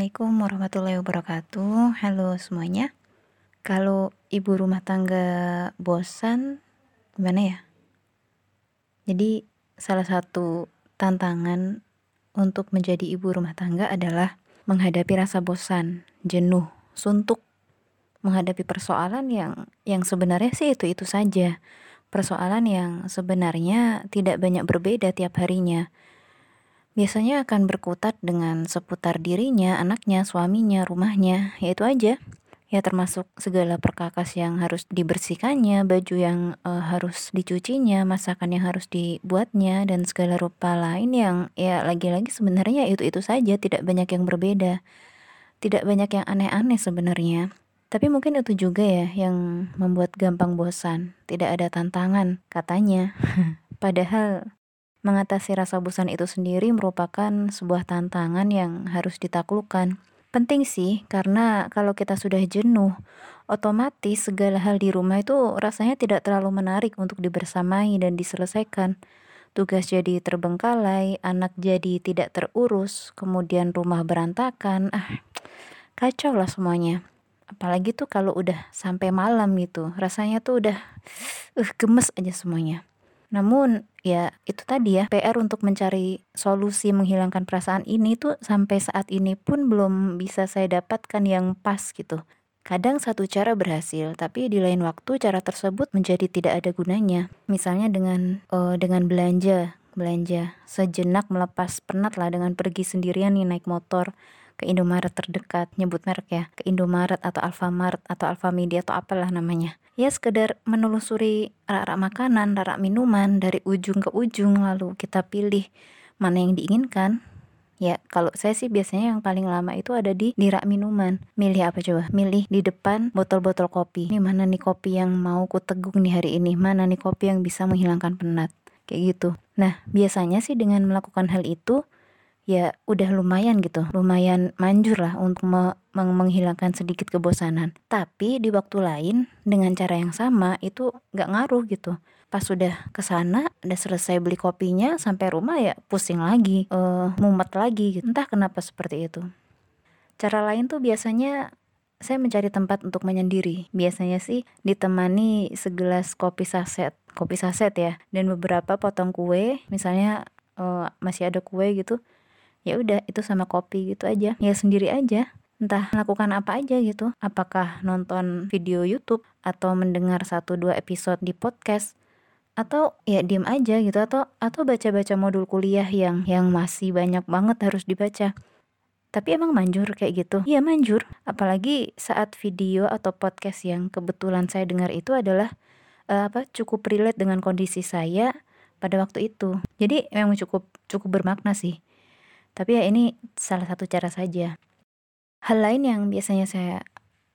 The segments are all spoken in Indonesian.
Assalamualaikum warahmatullahi wabarakatuh. Halo semuanya. Kalau ibu rumah tangga bosan, gimana ya? Jadi, salah satu tantangan untuk menjadi ibu rumah tangga adalah menghadapi rasa bosan, jenuh, suntuk, menghadapi persoalan yang yang sebenarnya sih itu-itu saja. Persoalan yang sebenarnya tidak banyak berbeda tiap harinya biasanya akan berkutat dengan seputar dirinya, anaknya, suaminya, rumahnya, yaitu aja. Ya termasuk segala perkakas yang harus dibersihkannya, baju yang uh, harus dicucinya, masakan yang harus dibuatnya, dan segala rupa lain yang ya lagi-lagi sebenarnya itu-itu saja, tidak banyak yang berbeda. Tidak banyak yang aneh-aneh sebenarnya. Tapi mungkin itu juga ya yang membuat gampang bosan, tidak ada tantangan, katanya. Padahal Mengatasi rasa bosan itu sendiri merupakan sebuah tantangan yang harus ditaklukkan. Penting sih, karena kalau kita sudah jenuh, otomatis segala hal di rumah itu rasanya tidak terlalu menarik untuk dibersamai dan diselesaikan. Tugas jadi terbengkalai, anak jadi tidak terurus, kemudian rumah berantakan. Ah, kacau lah semuanya. Apalagi tuh kalau udah sampai malam gitu, rasanya tuh udah uh, gemes aja semuanya. Namun ya itu tadi ya PR untuk mencari solusi menghilangkan perasaan ini tuh sampai saat ini pun belum bisa saya dapatkan yang pas gitu. Kadang satu cara berhasil, tapi di lain waktu cara tersebut menjadi tidak ada gunanya. Misalnya dengan uh, dengan belanja, belanja sejenak melepas penat lah dengan pergi sendirian nih naik motor ke Indomaret terdekat, nyebut merek ya, ke Indomaret atau Alfamart atau Alfamidi atau apalah namanya. Ya sekedar menelusuri rak-rak makanan, rak-rak minuman dari ujung ke ujung lalu kita pilih mana yang diinginkan. Ya, kalau saya sih biasanya yang paling lama itu ada di di rak minuman. Milih apa coba? Milih di depan botol-botol kopi. Ini mana nih kopi yang mau ku teguk nih hari ini? Mana nih kopi yang bisa menghilangkan penat? Kayak gitu. Nah, biasanya sih dengan melakukan hal itu ya udah lumayan gitu. Lumayan manjur lah untuk me meng menghilangkan sedikit kebosanan. Tapi di waktu lain dengan cara yang sama itu nggak ngaruh gitu. Pas sudah ke sana udah selesai beli kopinya sampai rumah ya pusing lagi uh, mumet lagi gitu. entah kenapa seperti itu. Cara lain tuh biasanya saya mencari tempat untuk menyendiri. Biasanya sih ditemani segelas kopi saset, kopi saset ya, dan beberapa potong kue, misalnya uh, masih ada kue gitu, ya udah itu sama kopi gitu aja. Ya sendiri aja. Entah melakukan apa aja gitu. Apakah nonton video YouTube atau mendengar satu dua episode di podcast atau ya diem aja gitu atau atau baca-baca modul kuliah yang yang masih banyak banget harus dibaca. Tapi emang manjur kayak gitu. Iya manjur. Apalagi saat video atau podcast yang kebetulan saya dengar itu adalah uh, apa cukup relate dengan kondisi saya pada waktu itu. Jadi memang cukup cukup bermakna sih tapi ya ini salah satu cara saja. Hal lain yang biasanya saya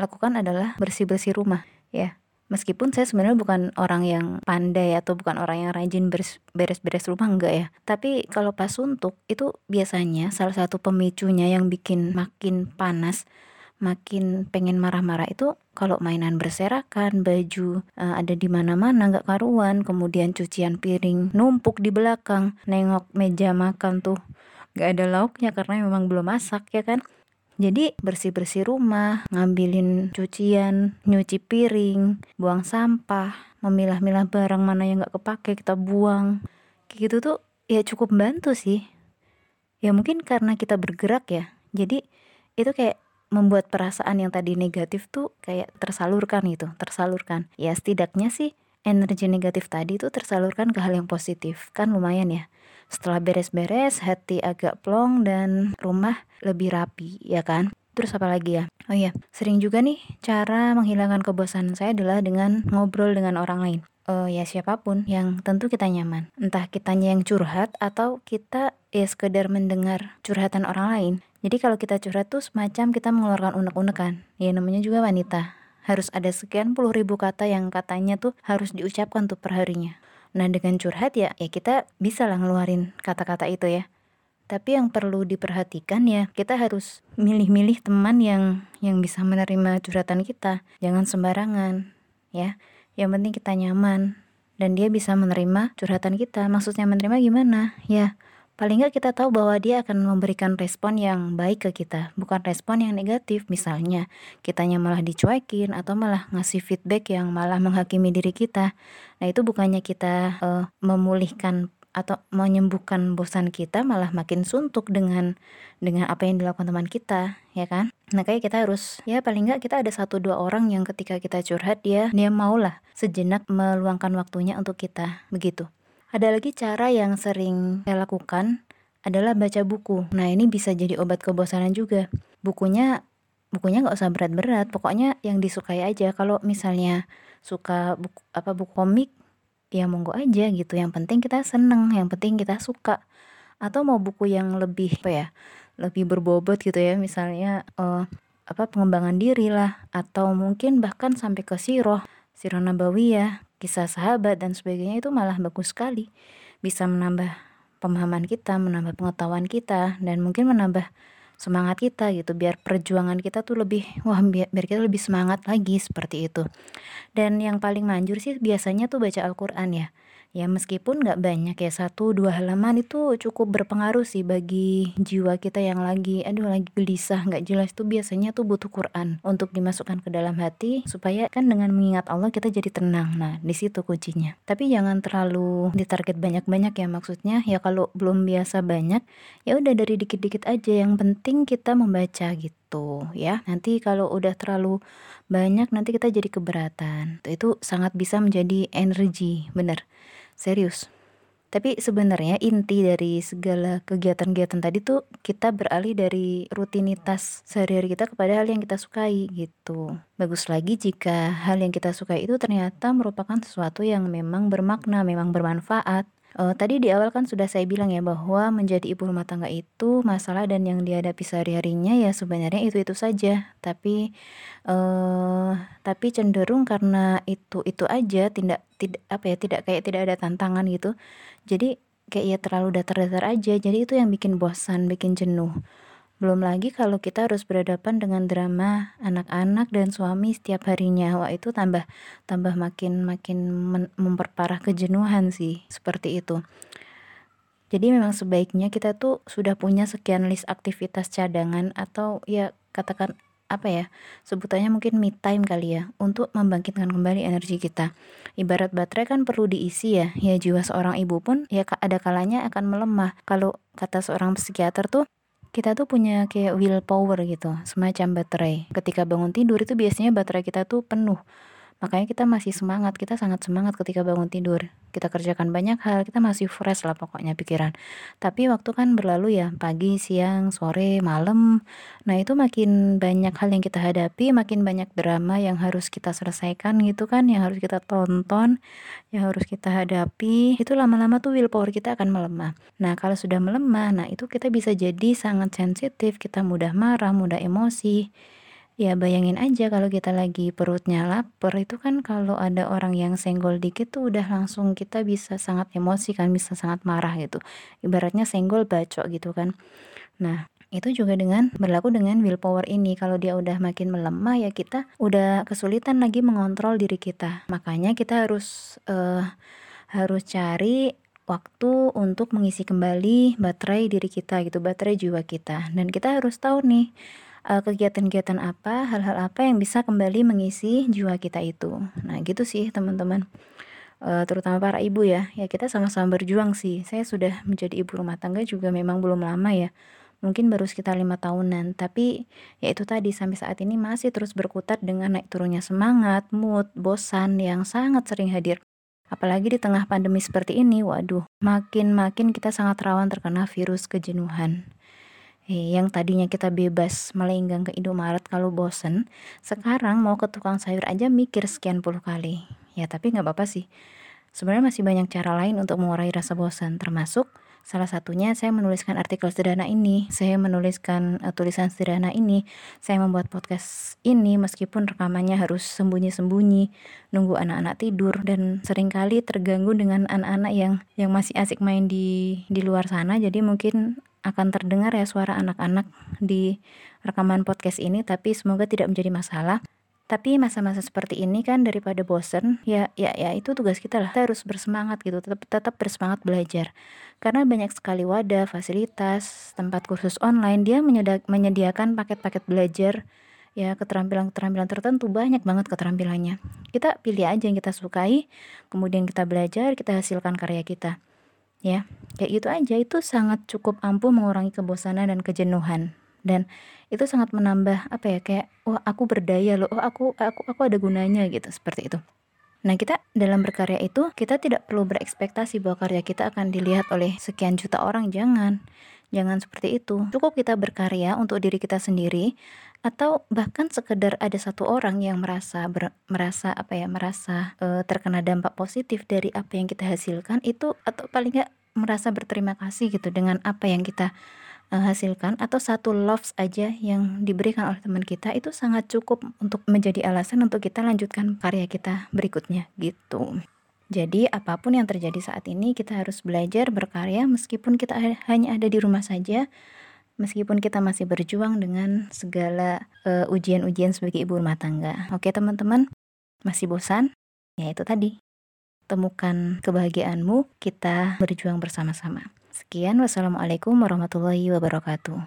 lakukan adalah bersih-bersih rumah, ya. Meskipun saya sebenarnya bukan orang yang pandai atau bukan orang yang rajin beres-beres rumah enggak ya. Tapi kalau pas suntuk itu biasanya salah satu pemicunya yang bikin makin panas, makin pengen marah-marah itu kalau mainan berserakan, baju uh, ada di mana-mana nggak karuan, kemudian cucian piring numpuk di belakang, nengok meja makan tuh gak ada lauknya karena memang belum masak ya kan jadi bersih-bersih rumah, ngambilin cucian, nyuci piring, buang sampah, memilah-milah barang mana yang gak kepake kita buang. Kayak gitu tuh ya cukup membantu sih. Ya mungkin karena kita bergerak ya. Jadi itu kayak membuat perasaan yang tadi negatif tuh kayak tersalurkan gitu, tersalurkan. Ya setidaknya sih energi negatif tadi tuh tersalurkan ke hal yang positif. Kan lumayan ya. Setelah beres-beres, hati agak plong dan rumah lebih rapi, ya kan? Terus apa lagi ya? Oh iya, sering juga nih cara menghilangkan kebosanan saya adalah dengan ngobrol dengan orang lain. Uh, ya siapa pun yang tentu kita nyaman. Entah kitanya yang curhat atau kita ya sekedar mendengar curhatan orang lain. Jadi kalau kita curhat tuh semacam kita mengeluarkan unek-unekan. Ya namanya juga wanita. Harus ada sekian puluh ribu kata yang katanya tuh harus diucapkan tuh perharinya. Nah dengan curhat ya, ya kita bisa lah ngeluarin kata-kata itu ya. Tapi yang perlu diperhatikan ya, kita harus milih-milih teman yang yang bisa menerima curhatan kita. Jangan sembarangan, ya. Yang penting kita nyaman dan dia bisa menerima curhatan kita. Maksudnya menerima gimana? Ya, paling nggak kita tahu bahwa dia akan memberikan respon yang baik ke kita bukan respon yang negatif. Misalnya kitanya malah dicuekin atau malah ngasih feedback yang malah menghakimi diri kita. Nah itu bukannya kita uh, memulihkan atau menyembuhkan bosan kita malah makin suntuk dengan dengan apa yang dilakukan teman kita ya kan? Nah kayak kita harus ya paling nggak kita ada satu dua orang yang ketika kita curhat dia dia maulah sejenak meluangkan waktunya untuk kita begitu ada lagi cara yang sering saya lakukan adalah baca buku. Nah ini bisa jadi obat kebosanan juga. Bukunya bukunya nggak usah berat-berat. Pokoknya yang disukai aja. Kalau misalnya suka buku apa buku komik ya monggo aja gitu. Yang penting kita seneng yang penting kita suka. Atau mau buku yang lebih apa ya lebih berbobot gitu ya. Misalnya uh, apa pengembangan diri lah. Atau mungkin bahkan sampai ke siroh siroh ya kisah sahabat dan sebagainya itu malah bagus sekali. Bisa menambah pemahaman kita menambah pengetahuan kita dan mungkin menambah semangat kita gitu biar perjuangan kita tuh lebih wah biar, kita lebih semangat lagi seperti itu. Dan yang paling manjur sih biasanya tuh baca Al-Quran ya ya meskipun nggak banyak ya satu dua halaman itu cukup berpengaruh sih bagi jiwa kita yang lagi aduh lagi gelisah nggak jelas tuh biasanya tuh butuh Quran untuk dimasukkan ke dalam hati supaya kan dengan mengingat Allah kita jadi tenang. Nah di situ kuncinya. Tapi jangan terlalu ditarget banyak-banyak ya maksudnya ya kalau belum biasa banyak ya udah dari dikit-dikit aja. Yang penting kita membaca gitu ya. Nanti kalau udah terlalu banyak nanti kita jadi keberatan. Itu sangat bisa menjadi energi bener serius tapi sebenarnya inti dari segala kegiatan-kegiatan tadi tuh kita beralih dari rutinitas sehari-hari kita kepada hal yang kita sukai gitu. Bagus lagi jika hal yang kita sukai itu ternyata merupakan sesuatu yang memang bermakna, memang bermanfaat. Uh, tadi di awal kan sudah saya bilang ya bahwa menjadi ibu rumah tangga itu masalah dan yang dihadapi sehari-harinya ya sebenarnya itu-itu saja. Tapi uh, tapi cenderung karena itu-itu aja tidak tidak apa ya tidak kayak tidak ada tantangan gitu. Jadi kayak ya terlalu datar-datar aja. Jadi itu yang bikin bosan, bikin jenuh. Belum lagi kalau kita harus berhadapan dengan drama anak-anak dan suami setiap harinya. Wah, itu tambah tambah makin makin memperparah kejenuhan sih, seperti itu. Jadi memang sebaiknya kita tuh sudah punya sekian list aktivitas cadangan atau ya katakan apa ya sebutannya mungkin me time kali ya untuk membangkitkan kembali energi kita ibarat baterai kan perlu diisi ya ya jiwa seorang ibu pun ya ada kalanya akan melemah kalau kata seorang psikiater tuh kita tuh punya kayak willpower gitu, semacam baterai. Ketika bangun tidur itu biasanya baterai kita tuh penuh. Makanya kita masih semangat, kita sangat semangat ketika bangun tidur. Kita kerjakan banyak hal, kita masih fresh lah pokoknya pikiran. Tapi waktu kan berlalu ya, pagi, siang, sore, malam. Nah itu makin banyak hal yang kita hadapi, makin banyak drama yang harus kita selesaikan gitu kan, yang harus kita tonton, yang harus kita hadapi. Itu lama-lama tuh willpower kita akan melemah. Nah kalau sudah melemah, nah itu kita bisa jadi sangat sensitif, kita mudah marah, mudah emosi Ya bayangin aja kalau kita lagi perutnya lapar itu kan kalau ada orang yang senggol dikit tuh udah langsung kita bisa sangat emosi kan, bisa sangat marah gitu. Ibaratnya senggol bacok gitu kan. Nah, itu juga dengan berlaku dengan willpower ini. Kalau dia udah makin melemah ya kita udah kesulitan lagi mengontrol diri kita. Makanya kita harus uh, harus cari waktu untuk mengisi kembali baterai diri kita gitu, baterai jiwa kita. Dan kita harus tahu nih kegiatan-kegiatan apa, hal-hal apa yang bisa kembali mengisi jiwa kita itu. Nah, gitu sih teman-teman. Uh, terutama para ibu ya, ya kita sama-sama berjuang sih. Saya sudah menjadi ibu rumah tangga juga memang belum lama ya. Mungkin baru sekitar lima tahunan, tapi ya itu tadi sampai saat ini masih terus berkutat dengan naik turunnya semangat, mood, bosan yang sangat sering hadir. Apalagi di tengah pandemi seperti ini, waduh, makin-makin kita sangat rawan terkena virus kejenuhan. Eh, yang tadinya kita bebas melenggang ke Indomaret kalau bosen, sekarang mau ke tukang sayur aja mikir sekian puluh kali. Ya tapi nggak apa-apa sih. Sebenarnya masih banyak cara lain untuk mengurai rasa bosan, termasuk salah satunya saya menuliskan artikel sederhana ini, saya menuliskan uh, tulisan sederhana ini, saya membuat podcast ini meskipun rekamannya harus sembunyi-sembunyi, nunggu anak-anak tidur dan sering kali terganggu dengan anak-anak yang yang masih asik main di di luar sana, jadi mungkin akan terdengar ya suara anak-anak di rekaman podcast ini tapi semoga tidak menjadi masalah Tapi masa-masa seperti ini kan daripada bosen, ya ya ya itu tugas kita lah. Kita harus bersemangat gitu, tetap tetap bersemangat belajar. Karena banyak sekali wadah, fasilitas, tempat kursus online dia menyediakan paket-paket belajar ya keterampilan-keterampilan tertentu banyak banget keterampilannya. Kita pilih aja yang kita sukai, kemudian kita belajar, kita hasilkan karya kita. Ya, kayak gitu aja. Itu sangat cukup ampuh mengurangi kebosanan dan kejenuhan. Dan itu sangat menambah apa ya kayak wah aku berdaya loh. Oh aku aku aku ada gunanya gitu. Seperti itu. Nah, kita dalam berkarya itu kita tidak perlu berekspektasi bahwa karya kita akan dilihat oleh sekian juta orang, jangan. Jangan seperti itu. Cukup kita berkarya untuk diri kita sendiri atau bahkan sekedar ada satu orang yang merasa ber, merasa apa ya, merasa e, terkena dampak positif dari apa yang kita hasilkan itu atau paling nggak merasa berterima kasih gitu dengan apa yang kita uh, hasilkan atau satu loves aja yang diberikan oleh teman kita itu sangat cukup untuk menjadi alasan untuk kita lanjutkan karya kita berikutnya gitu. Jadi apa pun yang terjadi saat ini kita harus belajar berkarya meskipun kita hanya ada di rumah saja meskipun kita masih berjuang dengan segala eh, ujian-ujian sebagai ibu rumah tangga. Oke teman-teman, masih bosan? Ya itu tadi. Temukan kebahagiaanmu, kita berjuang bersama-sama. Sekian, wassalamualaikum warahmatullahi wabarakatuh.